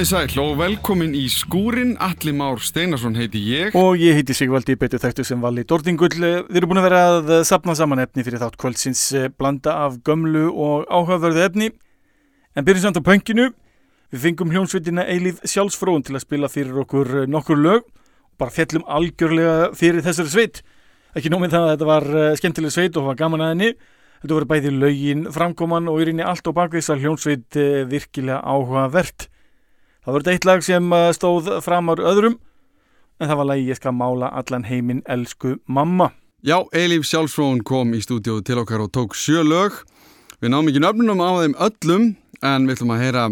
Komið sæl og velkomin í skúrin, Alli Már Steinarsson heiti ég. Og ég heiti Sigvaldi, betur þekktu sem Valli Dordingull Við erum búin að vera að sapna saman efni fyrir þátt kvöldsins eh, blanda af gömlu og áhugaverðu efni. En byrjum samt á pönginu Við fengum hljónsveitina Eilíð Sjálfsfrón til að spila fyrir okkur eh, nokkur lög. Bara fjallum algjörlega fyrir þessari sveit. Ekki nómið það að þetta var eh, skemmtileg sveit og var gaman að henni. Þetta voru bæði lögin, framkoman og í reyni allt og bakvisa hljónsveit virkilega áhugavert Það voru eitt lag sem uh, stóð fram ár öðrum en það var lagi Ég skal mála allan heiminn elsku mamma. Já, Eilíf Sjálfsfrón kom í stúdíu til okkar og tók sjö lög. Við náum ekki nöfnum á þeim öllum en við ætlum að heyra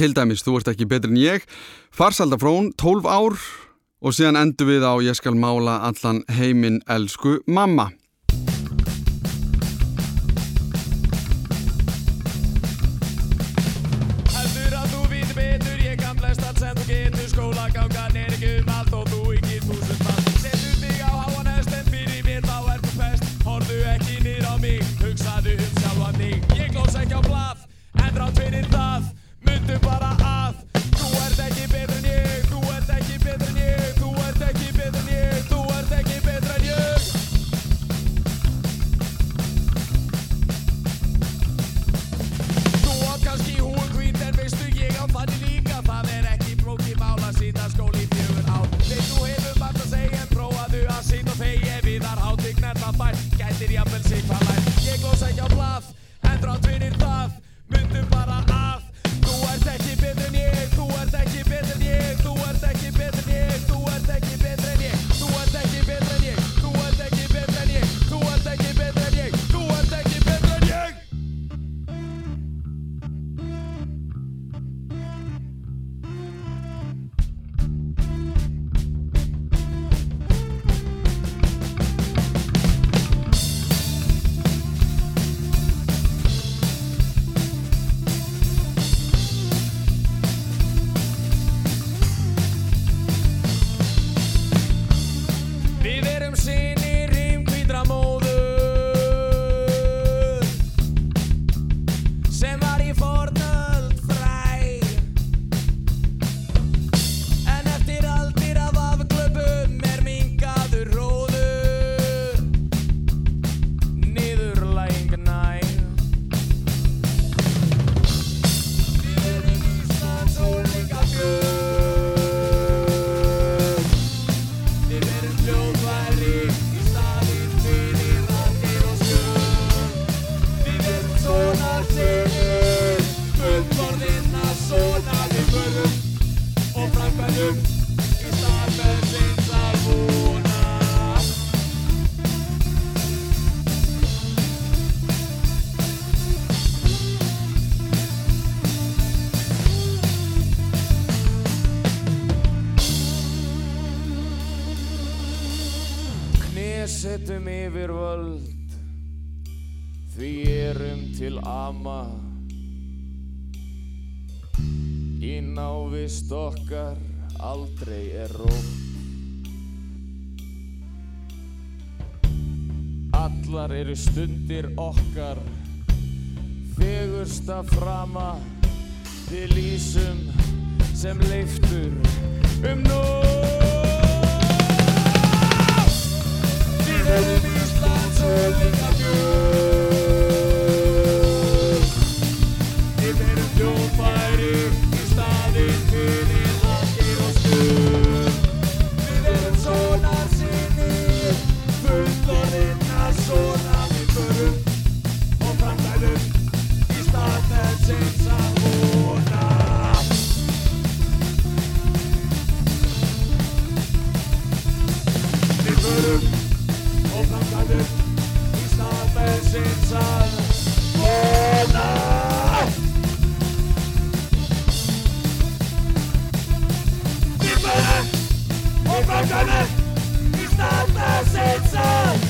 til dæmis Þú ert ekki betri en ég, Farsaldafrón, 12 ár og síðan endur við á Ég skal mála allan heiminn elsku mamma. Settum yfir völd því erum til ama. Í návist okkar aldrei er rótt. Allar eru stundir okkar fegursta frama. Við lýsum sem leiftur um nóg Við erum hljóðfæri í staðinn fyrir stað þessins að vona Við förum og framkvæmum í stað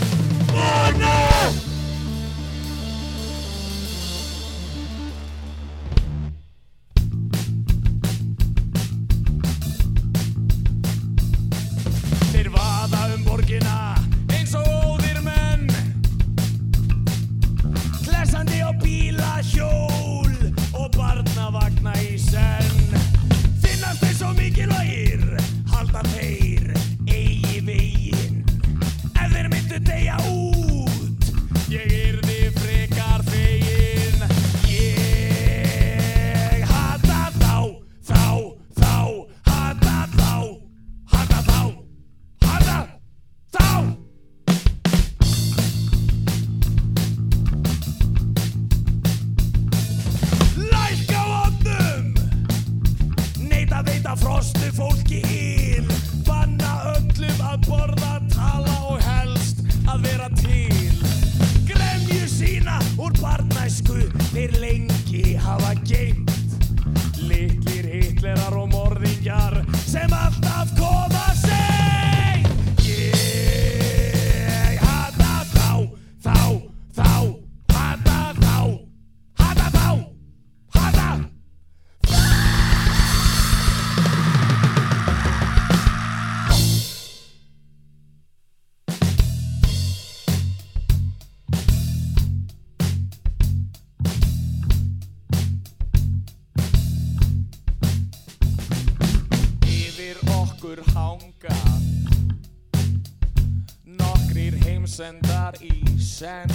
senn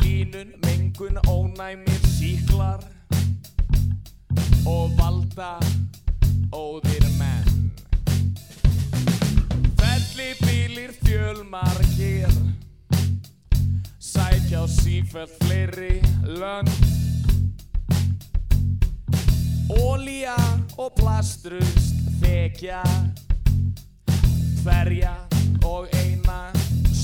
Línun, mengun, ónæmir, síklar og valda óðir menn. Felli bílir fjölmarkir Sækja á sífell fleiri lönd. Ólíja og plastrust þekja. Hverja og eina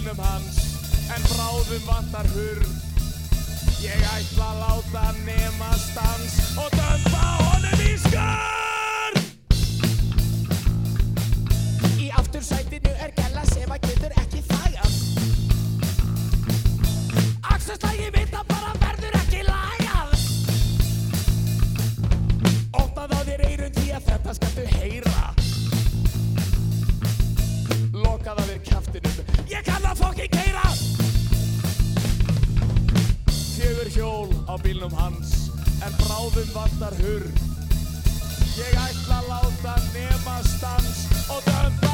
bílnum hans en bráðum vantar hurð. Ég ætla að láta nema stans og dömpa honum í skörn Í aftursætinu er gæla sem að getur ekki þægjað Aksustægi mitt að bara verður ekki lægjað Ótað á þér eirun því að þetta skaptu heyra. Ég kann að fokkin keira Fjögur hjól á bílnum hans En bráðum vandar hurr Ég ætla að láta nema stans Og dönda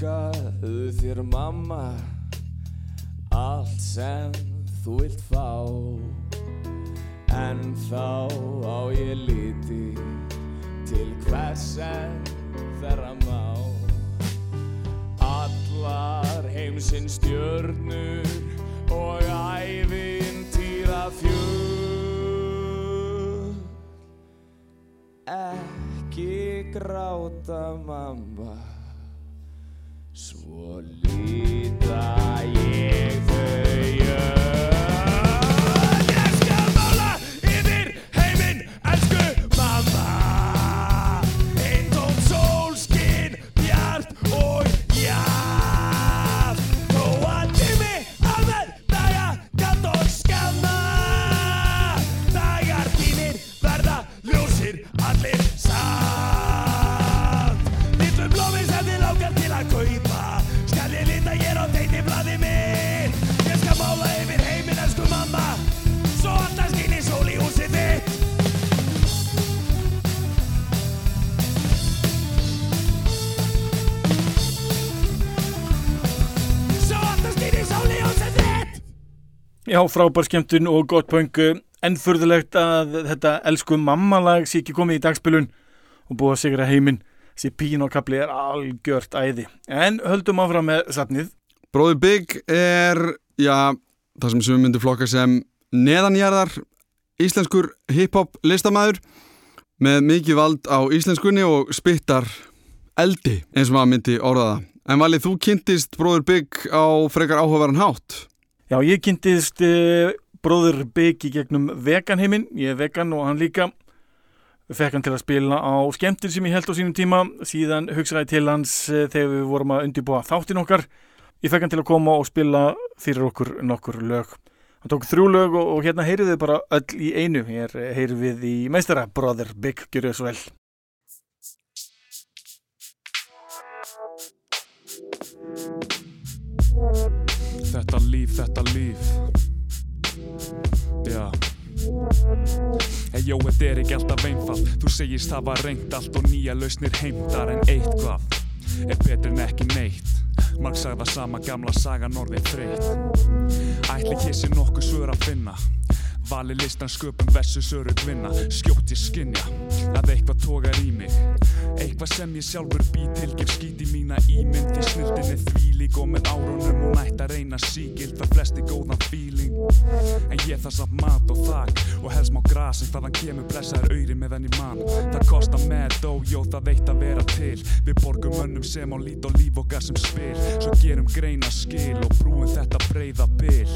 Elskaðu þér mamma Allt sem þú vilt fá En þá á ég líti Til hvers en þeirra má Allar heimsinn stjörnur og æfinn týra fjöl. Ekki gráta mamma. Svo líta Já, frábær skemmtun og gott pöng ennfurðulegt að þetta elsku mammalag sé ekki komið í dagspilun og búið að sigra heiminn þessi pínokabli er algjört æði en höldum áfram með satnið Bróður Big er, já, það sem sem myndi flokka sem neðanjarðar íslenskur hip-hop listamæður með mikið vald á íslenskunni og spittar eldi eins og maður myndi orðaða. En valið þú kynntist Bróður Big á frekar áhugaverðan hátt. Já, ég kynntist uh, bróður í gegnum veganheiminn, ég er vegan og hann líka. Fekk hann til að spila á skemmtir sem ég held á sínum tíma. Síðan hugsaði til hans uh, þegar við vorum að undirbúa þáttin okkar. Ég fekk hann til að koma og spila fyrir okkur nokkur lög. Hann tók þrjú lög og, og hérna heyrið þið bara öll í einu. Hér eh, heyrið við í meistara bróður Big, gjörðu þessu vel Þetta líf, þetta líf. Já. Hey jó, þetta er ekki alltaf einfalt. Þú segist hafa reynt allt og nýja lausnir heimtar En eitthvað er betur en ekki neitt. Marg sagða sama gamla sagan orðin þreytt Ætli sé nokkuð svör að finna Vali listan sköpum vessu söru gvinna Skjótt ég skinja að eitthvað tógar í mig. Eitthvað sem ég sjálfur bý til Gef skít í mína ímynd. Því snildin er þvílík og með árunum Og nætt að reyna sígild Fær flesti góðan feeling. En ég þarf samt mat og þak Og helst má gras En þaðan kemur blessaður öyri meðan ég man Það kostar með dó, jó það veit að vera til. Við borgum mönnum sem á lít og líf okkar sem spil. Svo gerum greina skil Og brúum þetta breyða bil.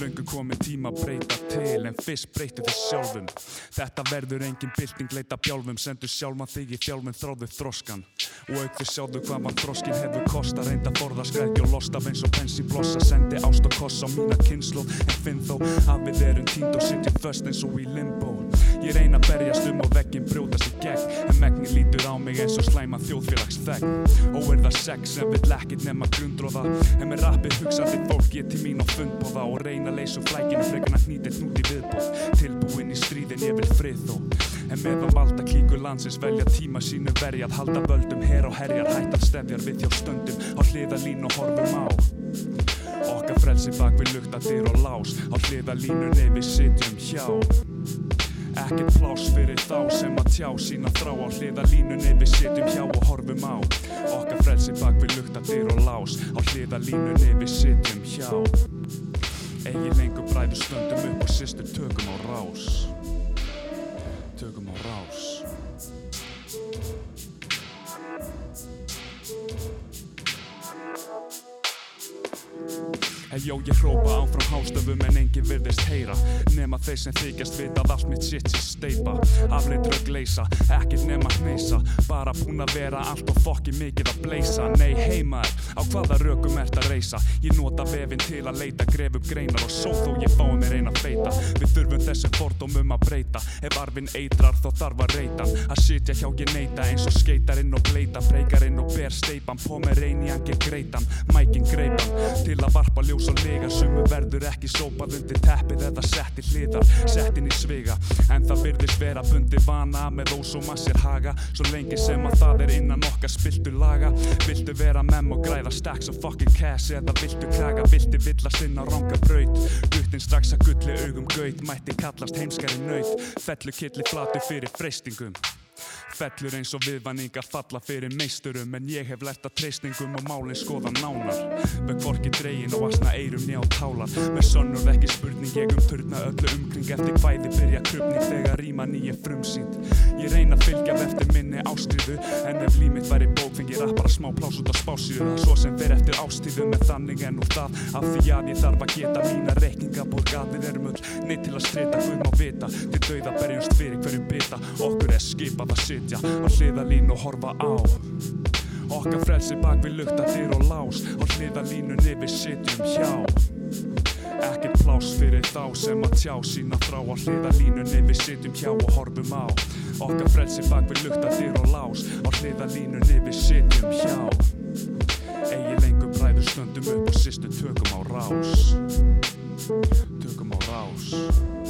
Löngu komið tíma breyta til En fyrst breytu þið sjálfum. Þetta verður engin bylting leita bjálfum Sendu sjálfan þig í fjálfum þráðu þroskan Og auk þið sjáðu hvað mann þroskin hefur kosta Reynda forða skrækja og losta Eins og bensin blossa Sendi ást og koss á mína kynnslóð En finn þó að við erum tínd og sitjum föst eins og í limbo Ég reyna að berjast um og veggin brjótast í gegn. En megnin lítur á mig eins og slæma þjóðfélags þegn Og er það sex sem vill ekkit nema grundróða En með rappið hugsandi fólk ég til mín á fundbóða Og reyna að leysa flækinu frekar að hnýta eitt nút í viðbóð Tilbúinn í stríðin ég vil frið þó. En meðan valda klíkur landsins velja tíma sínu verjað Halda völdum. Her og herjar hættar stefjar við hjá stöndum. Á hliðalín og horfum á Okkar frelsi bak við lukta dyr og lás. Á hliðalínunni við sitjum hjá Ekkert pláss fyrir þá sem að tjá sína þrá á hliðalínunni við sitjum hjá og horfum á. Okkar frelsi bak við lukta dyr og lás. Á hliðalínunni við sitjum hjá. Egi lengur bræður stöndum upp og sýstur tökum á rás Hey jó, ég hrópa áfram hástöfum en enginn virðist heyra. Nema þeir sem þykjast vita að allt mitt shit sé steipa Afleitt rögg leysa, ekkert nema hneysa. Bara búin að vera allt og fokki mikið að bleysa. Nei, heimar, á hvaða rökum ert að reysa? Ég nota vefinn til að leita, gref upp greinar og só þó ég fái mér eina feita. Við þurfum þessum fordómum að breyta. Ef arfinn eitrar þó þarf að reyta. Að sitja hjá ég neita eins og skeitarinn og bleita. Breykarinn og ber steipan, på með reyni angir greitan. Mækin greipan, til að varpa ljós og lega Sumu verður ekki sópað undir teppið eða sett í hliðar Sett inn í sviga, en það byrðist vera bundi vana Með ós og massir haga, svo lengi sem að það er innan okkar spiltu laga. Viltu vera mem og græða stacks og fucking cash Eða viltu klaga, viltu villast inn á ranga braut? Guttin strax að gulli augum gaut. Mætti kallast heimskari naut. Fellu killi flatu fyrir freystingum Fellur eins og viðvanningar falla fyrir meisturum En ég hef lært að treysningum og málinn skoða nánar. Með hvorki dregin og asna eirum njá tálar. Með sönnur ekki spurning ég um turna öllu umkring Eftir hvæði byrja krupning þegar ríma nýja frumsýnd. Ég reyna að fylgja eftir minni ástriðu En ef límit væri bók fengi rappara smá plás út á spásíðu Svo sem fer eftir ástíðu með þannig en úr það Af því að ég þarf að geta mína reikninga borga Við erum öll neitt til að strita Sitja Á hliðalín og horfa á. Okkar frelsi bak við lukta dyr og lás Á hliðalínunni við sitjum hjá. Ekkert pláss fyrir þá sem að tjá sína þrá á hliðalínunni við sitjum hjá og horfum á. Okkar frelsi bak við lukta dyr og lás Á hliðalínunni við sitjum hjá. Egi lengur bræður stöndum upp og sýstu tökum á rás. Tökum á rás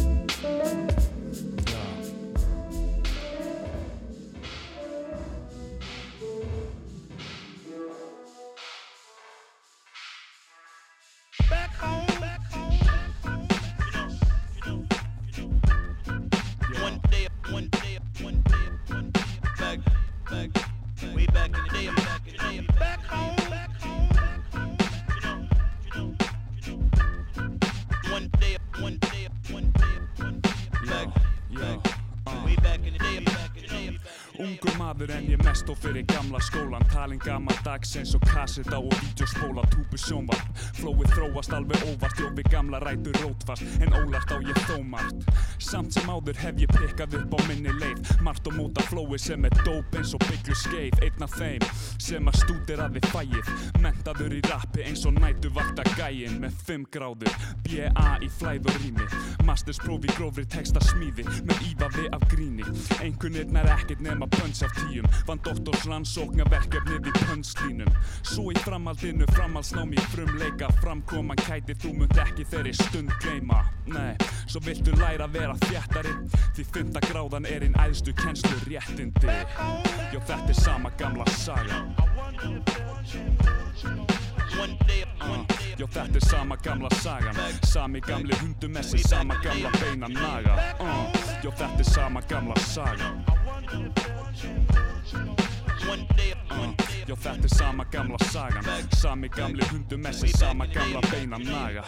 and got my dags eins og kasseta og vídeospóla Túbu sjónvarp. Flóið þróast alveg óvart Jófi gamla rætur rótfast En ólart á ég þó margt Samt sem áður hef ég pikkað upp á minni leið Margt og móta flóið sem er dóp eins og bygglu skeið Einn af þeim sem að stúderaði fæið Mentaður í rappi eins og nætu vakta gæin Með 5 gráður B.A. í flæð og rými. Mastersprófi grófri texta smíði Með ívafi af gríni. Einhvernirn er ekkert nema pönns af tíum Vann doktors rannsóknarverkefnið í pönnslínum Svo í framhaldinu framhaldsnámi frumleika. Framkoman kæti þú munt ekki þeirri stund gleyma. Nei, svo viltu læra að vera þjættari Því fymta gráðan er einn æðstu kennslu réttindi Jó þetta er sama gamla saga. Jó þetta er sama gamla sagan Sami gamli hundumessi, sama gamla beina naga. Uh. Jó þetta er sama gamla sagan one Jó þetta er sama gamla sagan Sami gamli hundumessi, sama gamla beina naga.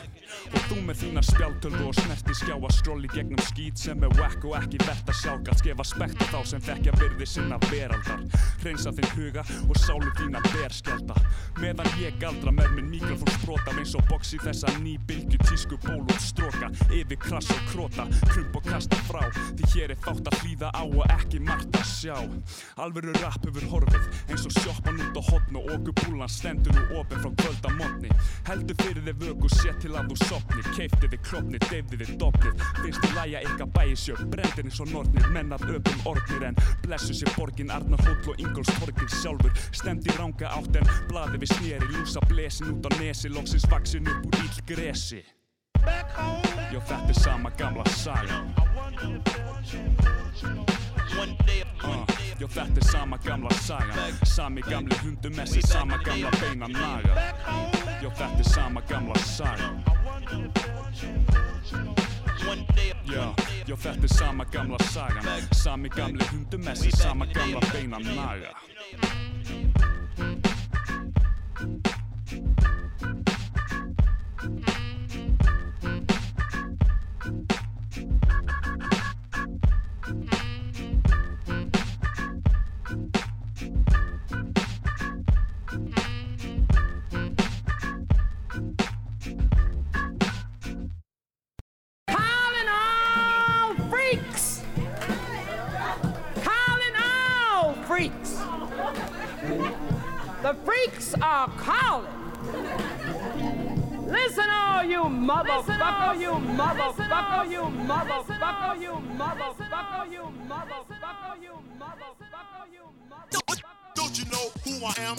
Og þú með þína spjáltölvu og snerti skjá að skróli gegnum skít sem er whack og ekki verðt að sjá. Galt gefa spekt á þá sem þekkja virði sinna veraldar. Hreinsa þinn huga og sálu þína berskjálta Meðan ég galdra með minn mikrofón sprota eins og í þessa nýbylgju tísku ból og stróka Yfir krass og króta, krump og kasta frá. Því hér er þátt að hlýða á og ekki margt að sjá. Alvöru rap hefur horfið eins og sjoppan út á hotn og okkur búlan stendur nú opið frá kvölda mótni Heldur fyrir þið vöku, sé til að þú sopnir Keifti þið klopnir, deyfði þið dopnir Finnst þið læja ykkar bæjisjö, brendir eins og nornir. Menn að öpum ornir en blessu sér borgin Arnar Hóll og Ingóls Torgir sjálfur. Stemdi ranga átt en blaði við sneri Lúsa blesin út á nesi, loksins vaksin upp úr ill gresi Jó þetta er sama gamla saga uh, Jó þetta er sama gamla saga Sami gamli hundumessi, sama gamla beina naga Jó þetta er sama gamla saga one day, Já, já þetta er sama gamla sagan Sami gamli hundumessi, sama gamla beina naga The freaks are calling! Listen, all you motherfucker, you motherfucker, you motherfucker, you motherfucker, you motherfucker, you motherfucker, you motherfucker.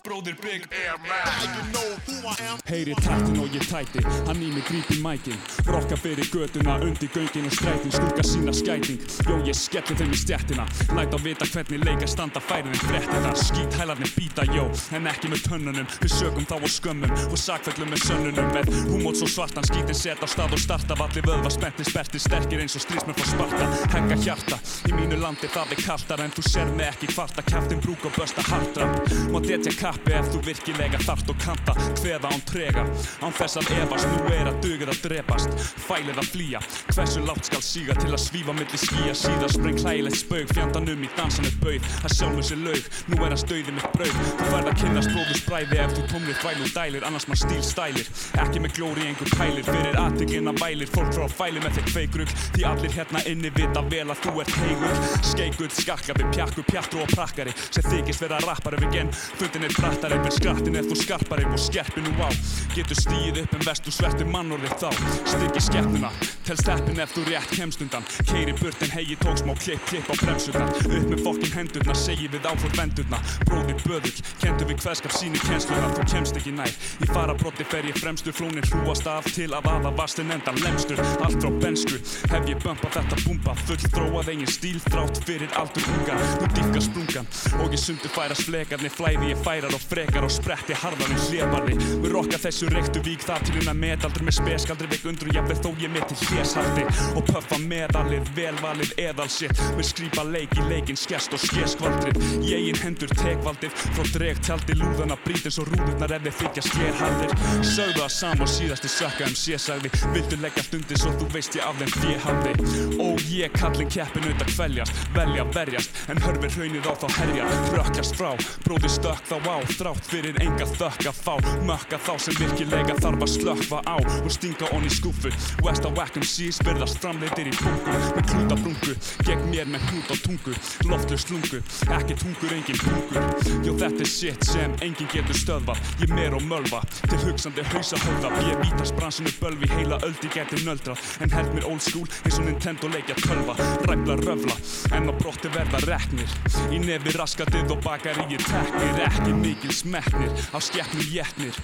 Bróðir Big I am. Heyri taktin og ég tæti, hann í mig grípi mækin. Rokka fyrir göduna, undir göngin og strætin. Stúka sína skæting, jó ég skelli þeim í stjættina Læt á vita hvernig leika standa færin en fréttina. Skít hælarnir býta, jó, en ekki með tönnunum. Við sögum þá á skömmum og sakfellum með sönnunum. Með húmót svo svartan, skítin set á stað og starta Valli vöðva spennti, sperti, sterkir eins og strísmenn frá Sparta. Hegga hjarta, í mínu landi það er kaltar En þú ser mig ekki kvarta, kæftin brúk og bösta hartra Má detja kappi ef þú virkilega þart og kanta. Hveða án trega, án þess að efast. Nú er að dugir að drepast, fælið að flýja. Hversu látt skal síga til að svífa milli skýja? Síðar spreng hlægilegt spaug, fjandanum í dansan er bauð. Það sjálfur sér laug, nú er að stauði mitt brauð. Þú færð að kynnast bróðus bræði ef þú tómlir þvæl og dælir Annars maður stíl stælir, ekki með glóri einhver pælir Fyrir aðtökina vælir, fólk frá fæli með þeir kveikrugl Því allir hérna inni vita vel að þú ert heigull Skeigull, skakkabi, pjakku, pjattru og prakkari Sem þykist vera rappari genn Fundin er prattari, menn skrattin er þú skarpari Og skerpi nú á, getur stíð upp en vestu sverti mannorðið þá Styggi skeppnuna, tel steppin ef þú rétt kemst undan. Keiri burt en hegi tók smá klipp, klipp á bremsunar Upp með fokkin hendurna, segi við áfór vendurna Bróðir böðull, kendu við hverskap síni kjensluna Þú kemst ekki nær, í farabrotti fer ég fremstur Flónin hrúast af til að aða vastin endan lemstur. Allt frá bensku, hef ég bömpað þetta búmba Full þróað eigin stíl þrátt fyrir aldur unga. Þú dýfka sprungan og ég sundu færast flekarni Flæði ég færar og frekar og spretti harðar en hleparni Við rokka þessu reyktu vík þar til unna medaldur með speskaldri veik undru Jafnvel þó ég mitt til hlésaldi. Og pöffa medalið Velvalið eðalsitt með skrýpa leik í leikinn skest og skeskvaldrið. Í eigin hendur tekvaldið frá dreg tjaldi lúðana brýt eins og rúðurnar ef þeir þykja skerharðir Sögðu það sam og síðasti sökka um sérsagði Vildu leggja stundir svo þú veist ég af þeim fjöhaldi Ó ég kallin keppin auðvitað kveljast Velja verjast en hörfir hraunið á þá herja Rökkjast frá, bróði stökk þá á Þrátt fyrir enga þökk að fá. Mökka þá sem virkilega þarf að slökfa á Og stinga onni skúfu West á Wackham Seas virðast framleitir í bungu Með klúta brungu, gegn mér með hnút á tungu Loftlur slungu, ekki tungur engin pungur Jó þetta er shit sem engin getur stöðvað. Ég mer og mölva, til hugsandi hausa höfða Ég vítast bransinu bölvi, heila öldi geti nöldrað En held mér old school eins og Nintendo leikja tölva. Ræfla röfla, en á brotti verða reknir. Í nefi raskatið og bakaríi teknir Ekki mikil smekknir, á skeppnum jetnir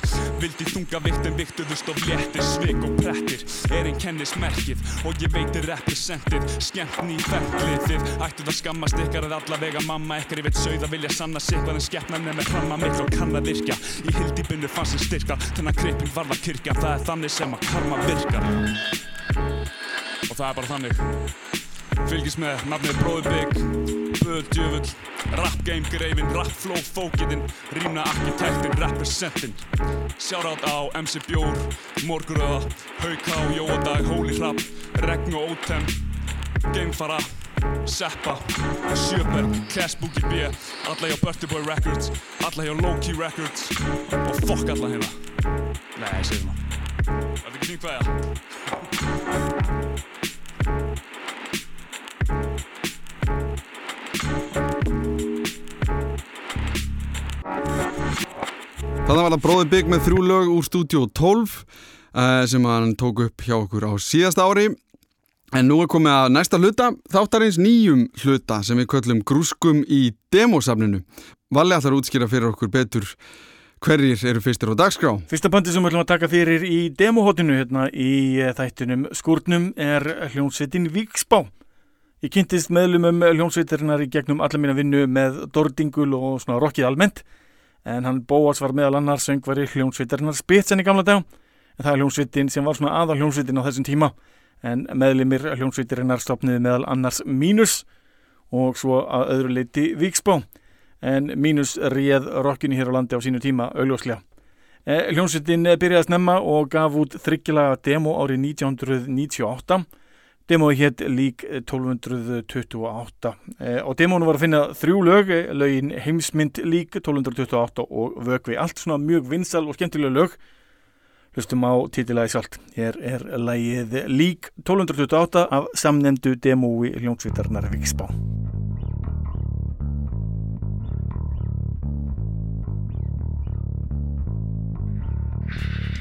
Vildi þunga vikt en viktuðust of léttir Svik og prettir, er einn kennismerkið Og ég veitir representið, skemmt ný ferklið Þið ættuð að skammast ykkar að allavega mamma ykkar. Ég veit sauð að vilja sanna sig hvað en skeppnan er með hramma miklu og kann að virka. Í hildýbunni fannst sem styrkar, þennan krepping varða kirkja Það er þannig sem að karma virkar. Og það er bara þannig Fylgist með nafnið Bróði Big Böð djöfull Rap game greifin, rap flow fókitinn Rýmna arkitektinn, representin. Shoutout á MC Bjór Morguröða, Hauká, Jóadag Hóli Hrapp, Regn og Ótem Geimfara Seppa, Sjöberg, Cash Boogie B. Alla hjá Bertie Boy Records Alla hjá Low Key Records. Og fokk alla hérna. Nei, ég segi svona Var þetta ekki þín hvaðja? Þannig var það Bróði Bygg með þrjú lög úr stúdíu 12 uh, sem hann tók upp hjá okkur á síðast ári. En nú er komið að næsta hluta þáttarins nýjum hluta sem við köllum grúskum í demosafninu. Valli að útskýra fyrir okkur betur hverjir eru fyrstir á dagskrá. Fyrsta bandi sem við ætlum að taka fyrir í demohotinu hérna í eh, þættunum skúrnum er hljónsveitin Víksbá. Ég kynntist meðlumum hljónsveitarinnar í gegnum alla mína vinnu með dordingul og svona rockið almennt en hann Bóas var meðal annar söngvari hljónsveitarinnar Spitsen í gamla dag en það er hljónsveitin sem var svona aðal hljónsveitin á þessum tíma. En meðlumir hljónsveitarinnar stopniði meðal annars Mínus og svo að öðru leiti Víksbá en Mínus réð rockinu hér á landi á sínu tíma augljóslega. Eh, Hljónsveitin byrjaði að snemma og gaf út þryggjulega demo árið 1998 Demói hétt lík 1228 eh, og demónu var að finna þrjú lög, eh, lögin heimsmynd lík 1228 og vögvi allt svona mjög vinsal og skemmtilega lög. Hlustum á titilæði sjálft. Hér er lægið lík 1228 af samnemdu demói hljónsvitarnar Viksbá Þetta var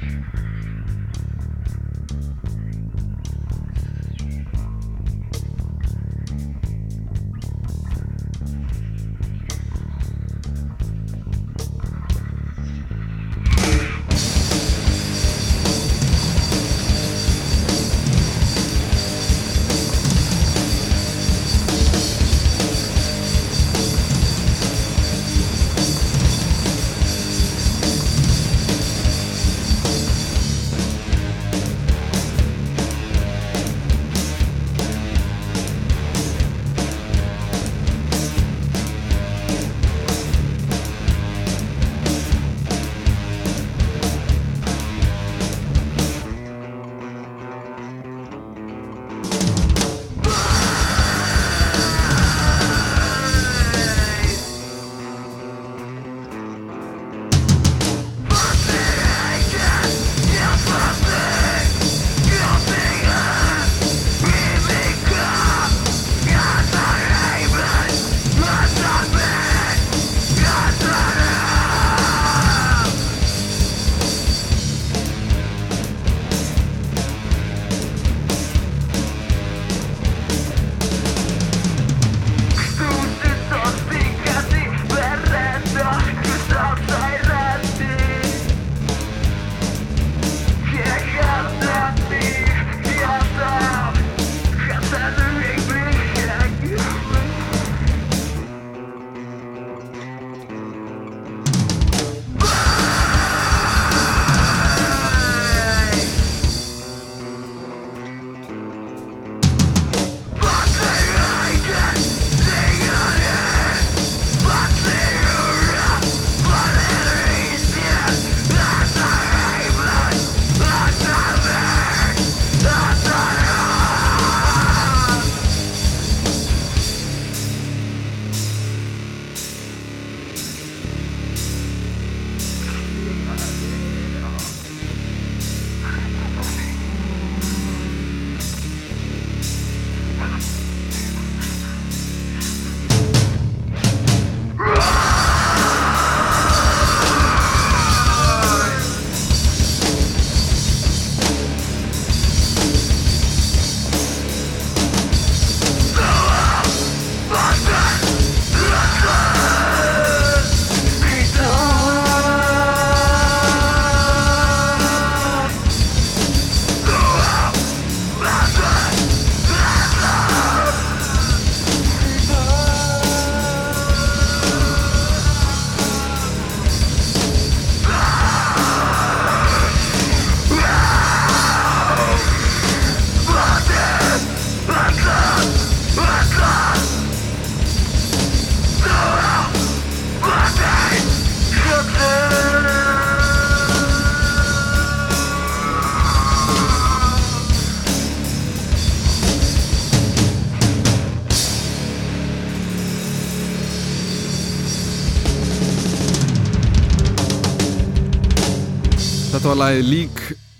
lagið lík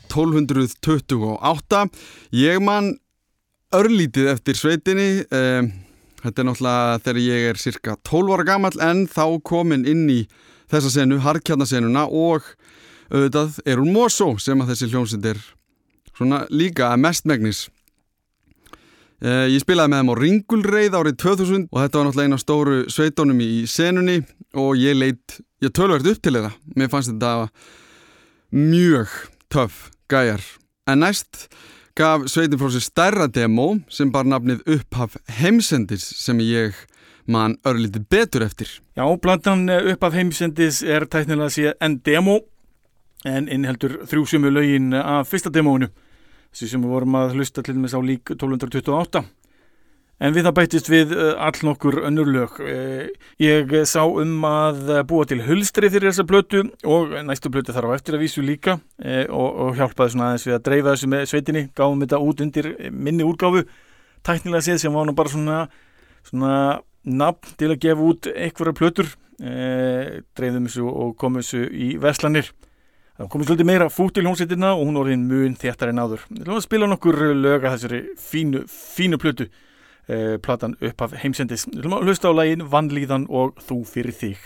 1228. Ég man örlítið eftir sveitinni. Eh, þetta er náttúrulega þegar ég er cirka 12 ára gammal en þá komin inn í þessa senu, harkjarnasenuna og auðvitað er hún Mosó sem að þessi hljómsend er svona líka mestmegnis. Eh, ég spilaði með þeim á Ringulreið árið 2000 og þetta var náttúrulega eina stóru sveitónum í senunni og ég leitt, ég tölvert upp til þetta. Mér fannst þetta mjög töff gæjar. En næst gaf sveitin frá sér stærra demo sem bar nafnið upphaf heimsendis sem ég man örlítið betur eftir. Já, blandan upp af heimsendis er tæknilega sé en demo en innheldur þrjú sumu lögin af fyrsta demóinu sem við vorum að hlusta til með sá lík 1228 en við það bætist við uh, all nokkur önnur lög. Uh, ég sá um að búa til hulstri fyrir þessa blötu og næstu blötu þarf á eftir að vísu líka uh, og, og hjálpaði svona aðeins við að dreifa þessu með sveitinni gáðum þetta út undir minni úrgáfu tæknilega séð sem var nú bara svona svona nafn til að gefa út einhverja plötur. Dreifðum þessu og komum þessu í veslanir Það komið svolítið meira fút til hljómsveitina og hún orðin mun þéttar en áður. Við ætlum að spila nokkur löga þessari fínu, fínu plötu, eh, platan upp af heimsendis. Hlusta á lægin Vannlíðan og Þú fyrir þig.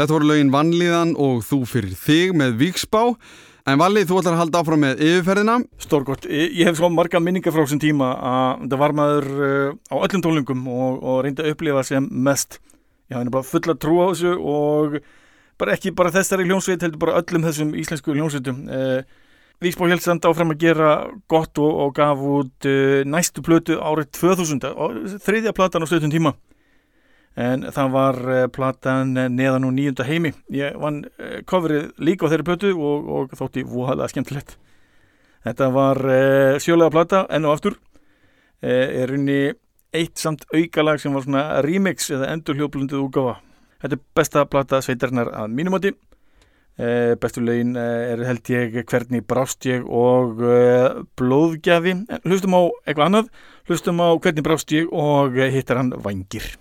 Þetta voru lögin Vannlíðan og Þú fyrir þig með Víksbá. En Valli, þú ætlar að halda áfram með yfirferðina. Stórgott, ég, hef svo marga minningar frá þessum tíma að þetta var maður uh, á öllum tólingum og, og reyndi að upplifa sem mest. Ég hafði bara fulla trú á þessu og bara ekki bara þessari hljómsveit, heldur bara öllum þessum íslensku hljómsveitum. Uh, Víksbá held samt áfram að gera gott og, og gaf út uh, næstu plötu árið 2000, þriðja platan á stöðun tíma en það var uh, platan neðan og nýjunda heimi. Ég vann uh, coverið líka á þeirri plötu og, og þótti voðalega skemmtilegt. Þetta var sjölega plata enn og aftur. Er unni eitt samt aukalag sem var svona remix eða endur hljóplundið úgáfa þetta er besta plata sveitarnar að mínumóti bestu lögin er held ég hvernig brást ég og blóðgjafi. Hlustum á eitthvað annað. Hlustum á hvernig brást ég og hittar hann vangir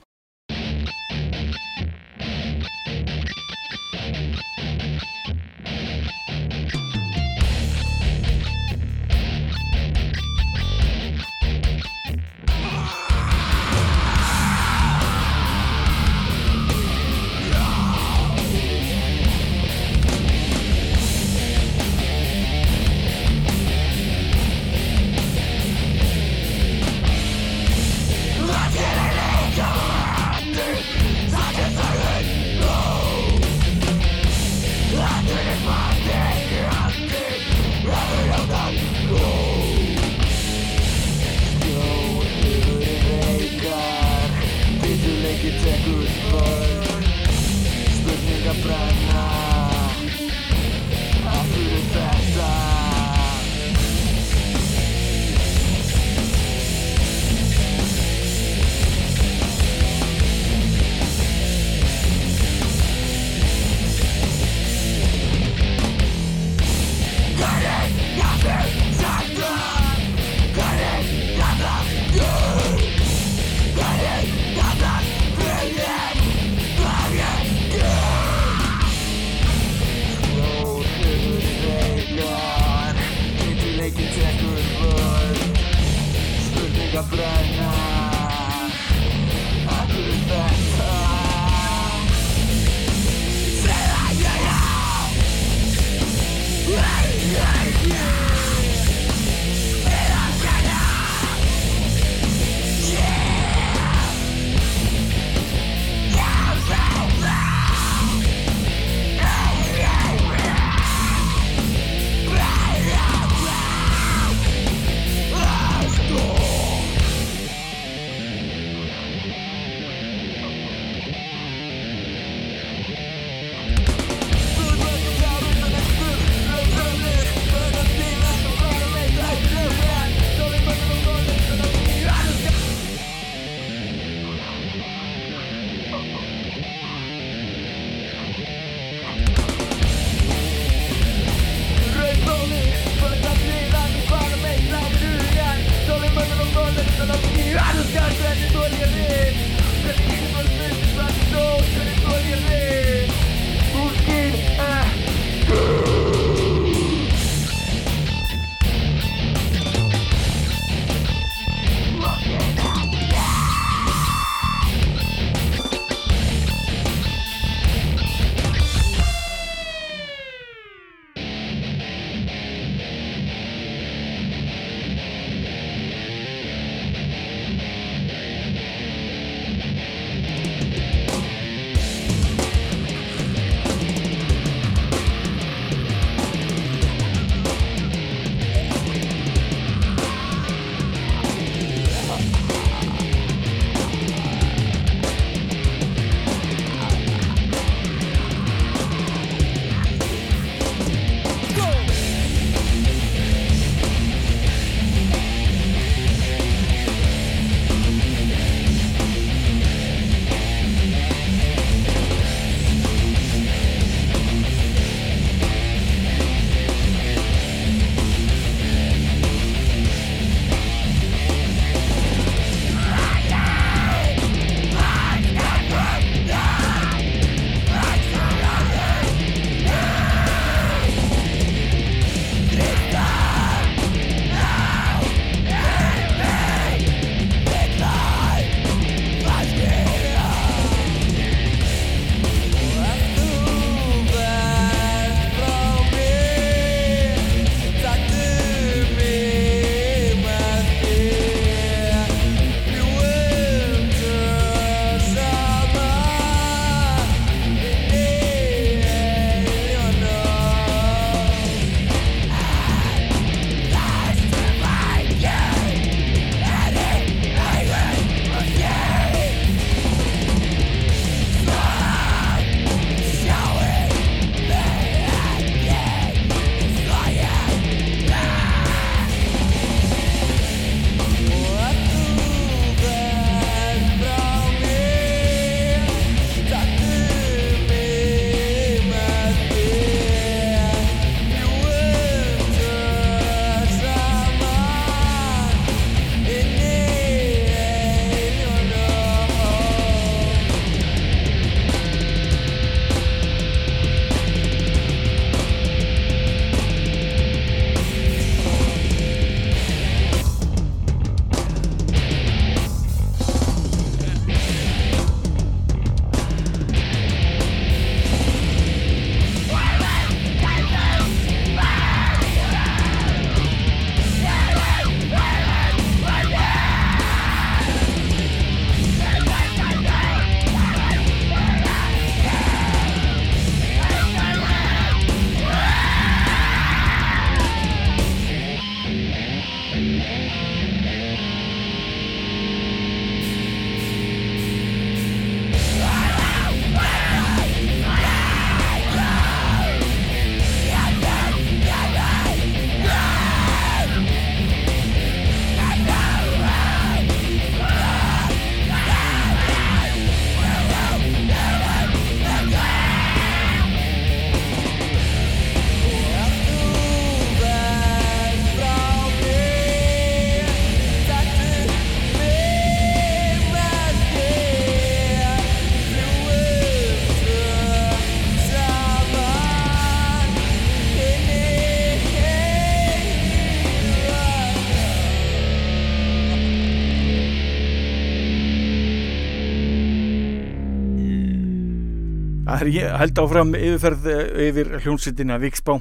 Það er ég held áfram yfirferð eh, yfir hljónsittina Víksbá.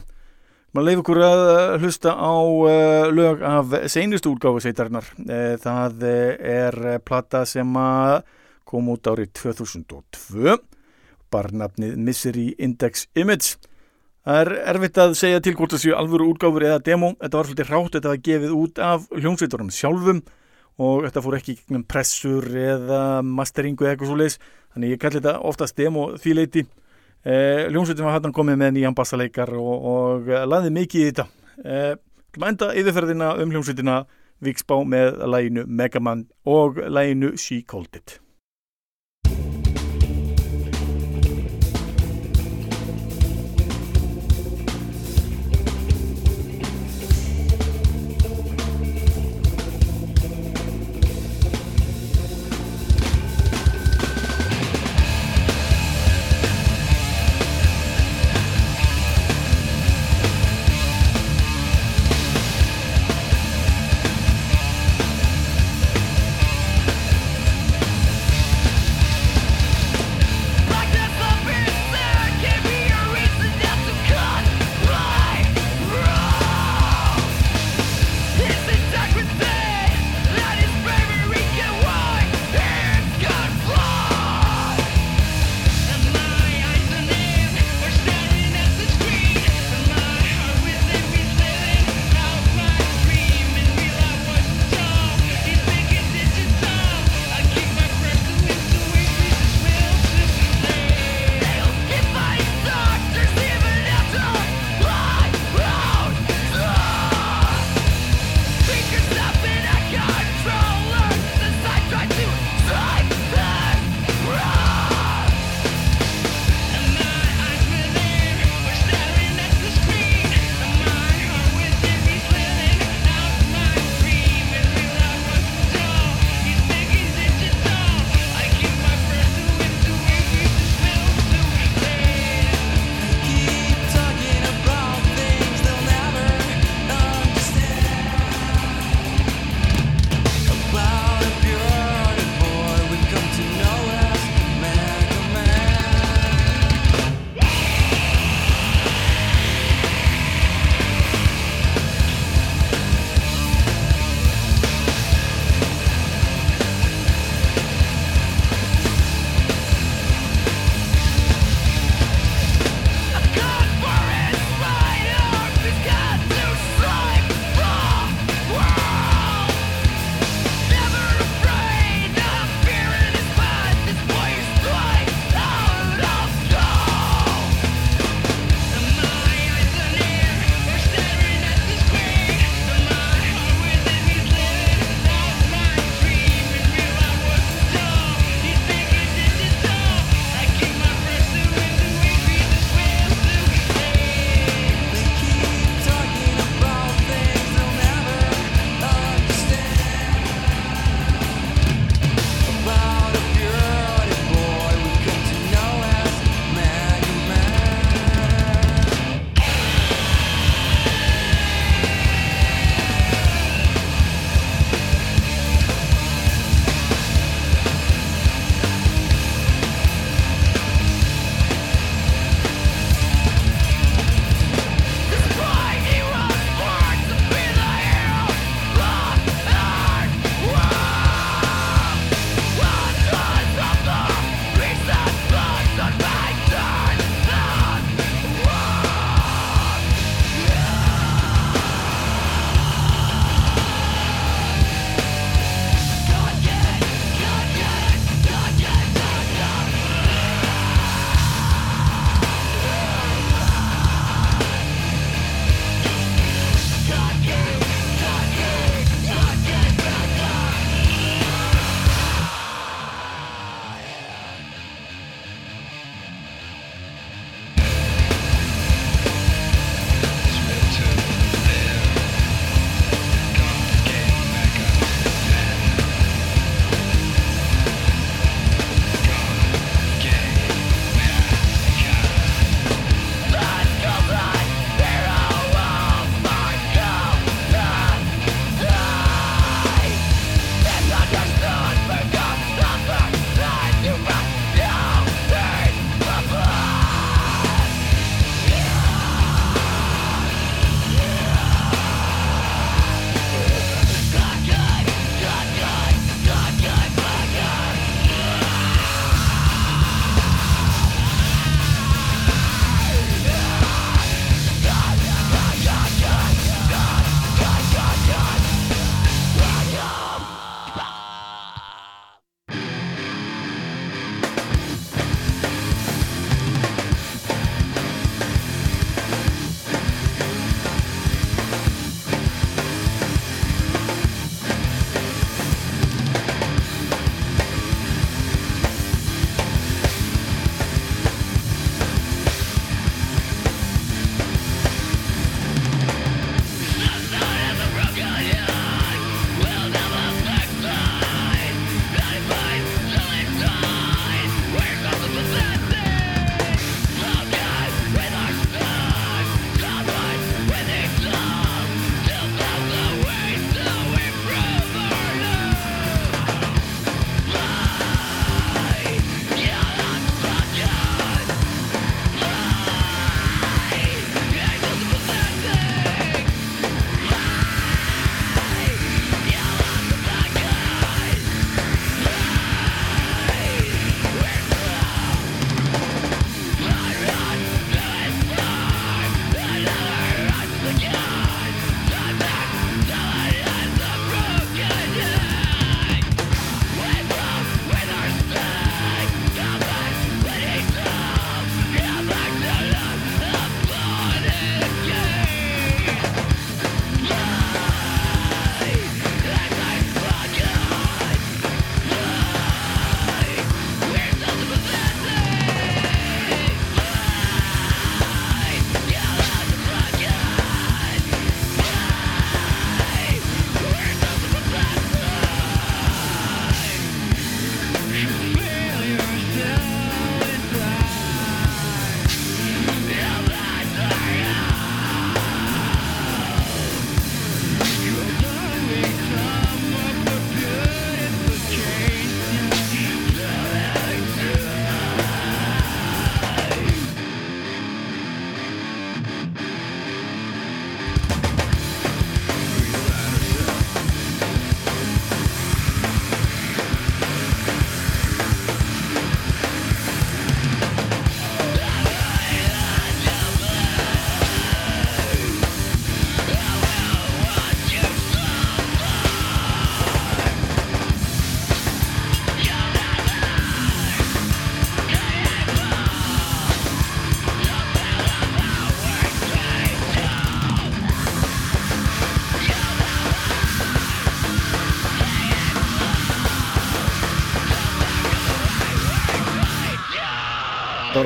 Maður leif okkur að eh, hlusta á uh, lög af seinustu útgáfu sveitarinnar. Uh, það er plata sem kom út árið 2002, barnafnið Misery Index Image. Það er erfitt að segja til hvort það séu alvöru útgáfur eða demo. Þetta var svolítið rátt, þetta var gefið út af hljónsveiturum sjálfum og þetta fór ekki gegnum pressur eða masteringu eða eitthvað svo leiðis. Þannig ég kalli þetta oftast demo því leiti. Eh, Ljónsveitin var hann komið með nýjan bassaleikar og, og eh, laði mikið í þetta. Eh, enda yfirferðina um hljónsveitina Víksbá með læginu Megaman og læginu She Called It.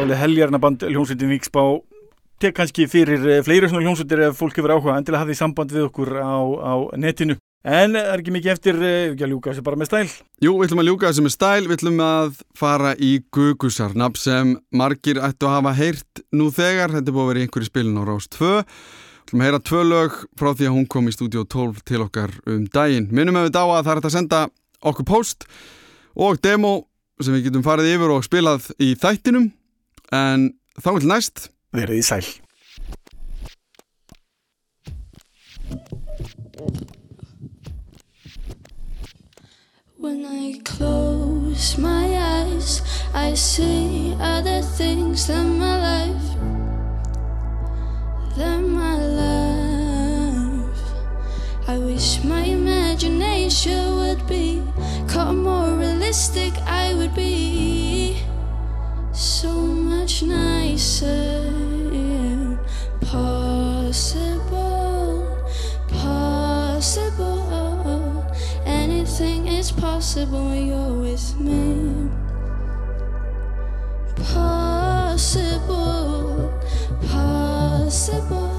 Var alveg heljarna band hljómsveitin Víksbá tek kannski fyrir eh, fleiri svona hljómsveitir ef fólk hefur áhuga endilega hafið samband við okkur á, á netinu. En er ekki mikið eftir eh, ekki að ljúka þessu bara með stæl? Jú, við ætlum að ljúka þessu með stæl, við ætlum að fara í Gugusar, nafn sem margir ættu að hafa heyrt nú þegar, þetta er búið að vera í einhverju spilin á Rás 2. Við ætlum að heyra tvö lög frá því að hún kom í stúdíu 12 til okkar um daginn. Minnum við á að það er að senda okkur post og demo sem við getum farið yfir og spilað í þættinum, en þá vil næst verið í sæl When I close my eyes, I see other things than my life. Than my life. I wish my imagination would be caught more realistic. I would be so much nicer. Possible, possible. Anything is possible when you're with me. Possible, possible.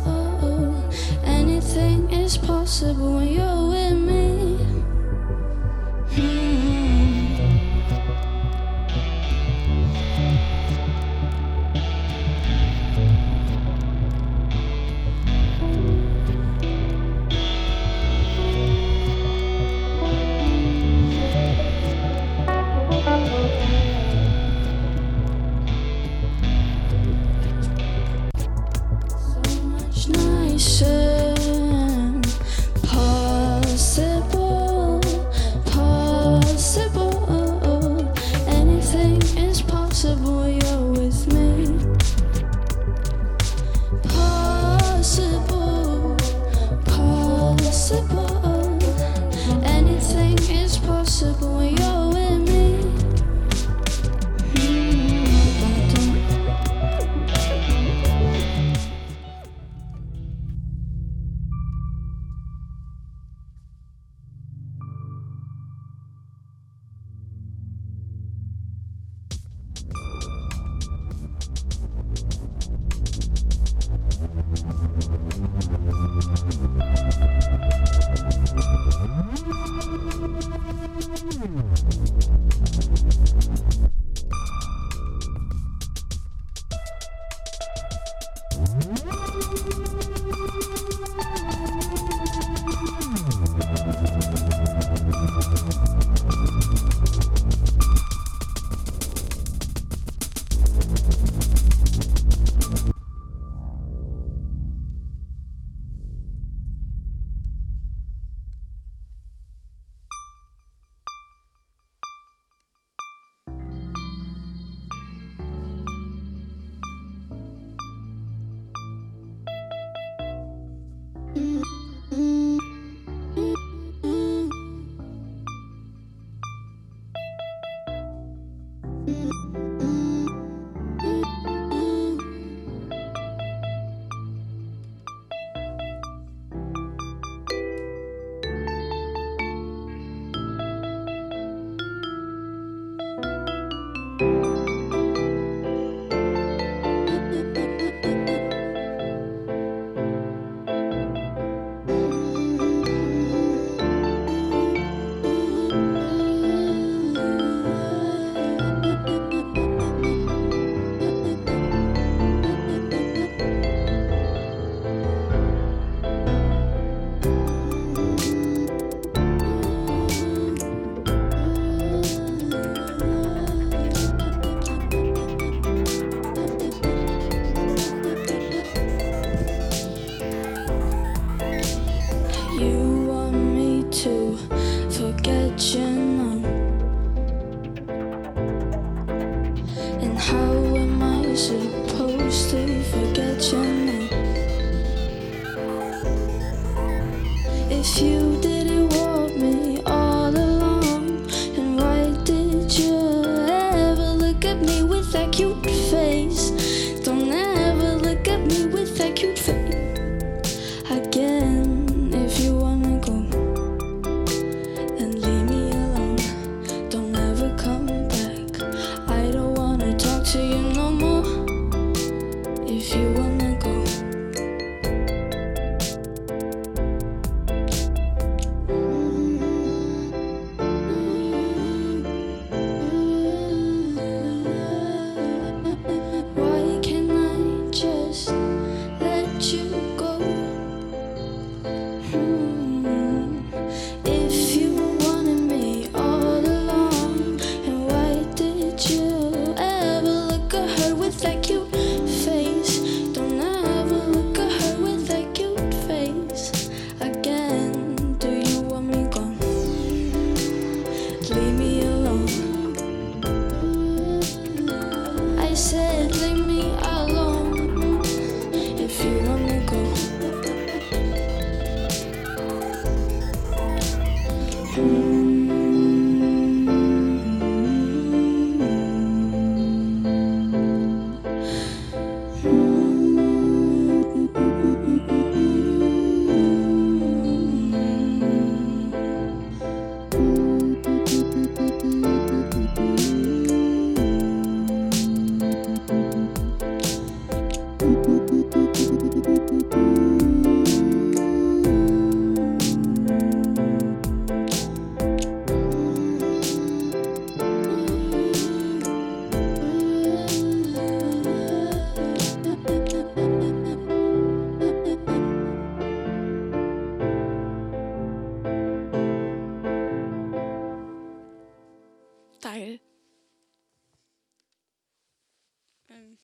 Anything is possible when you're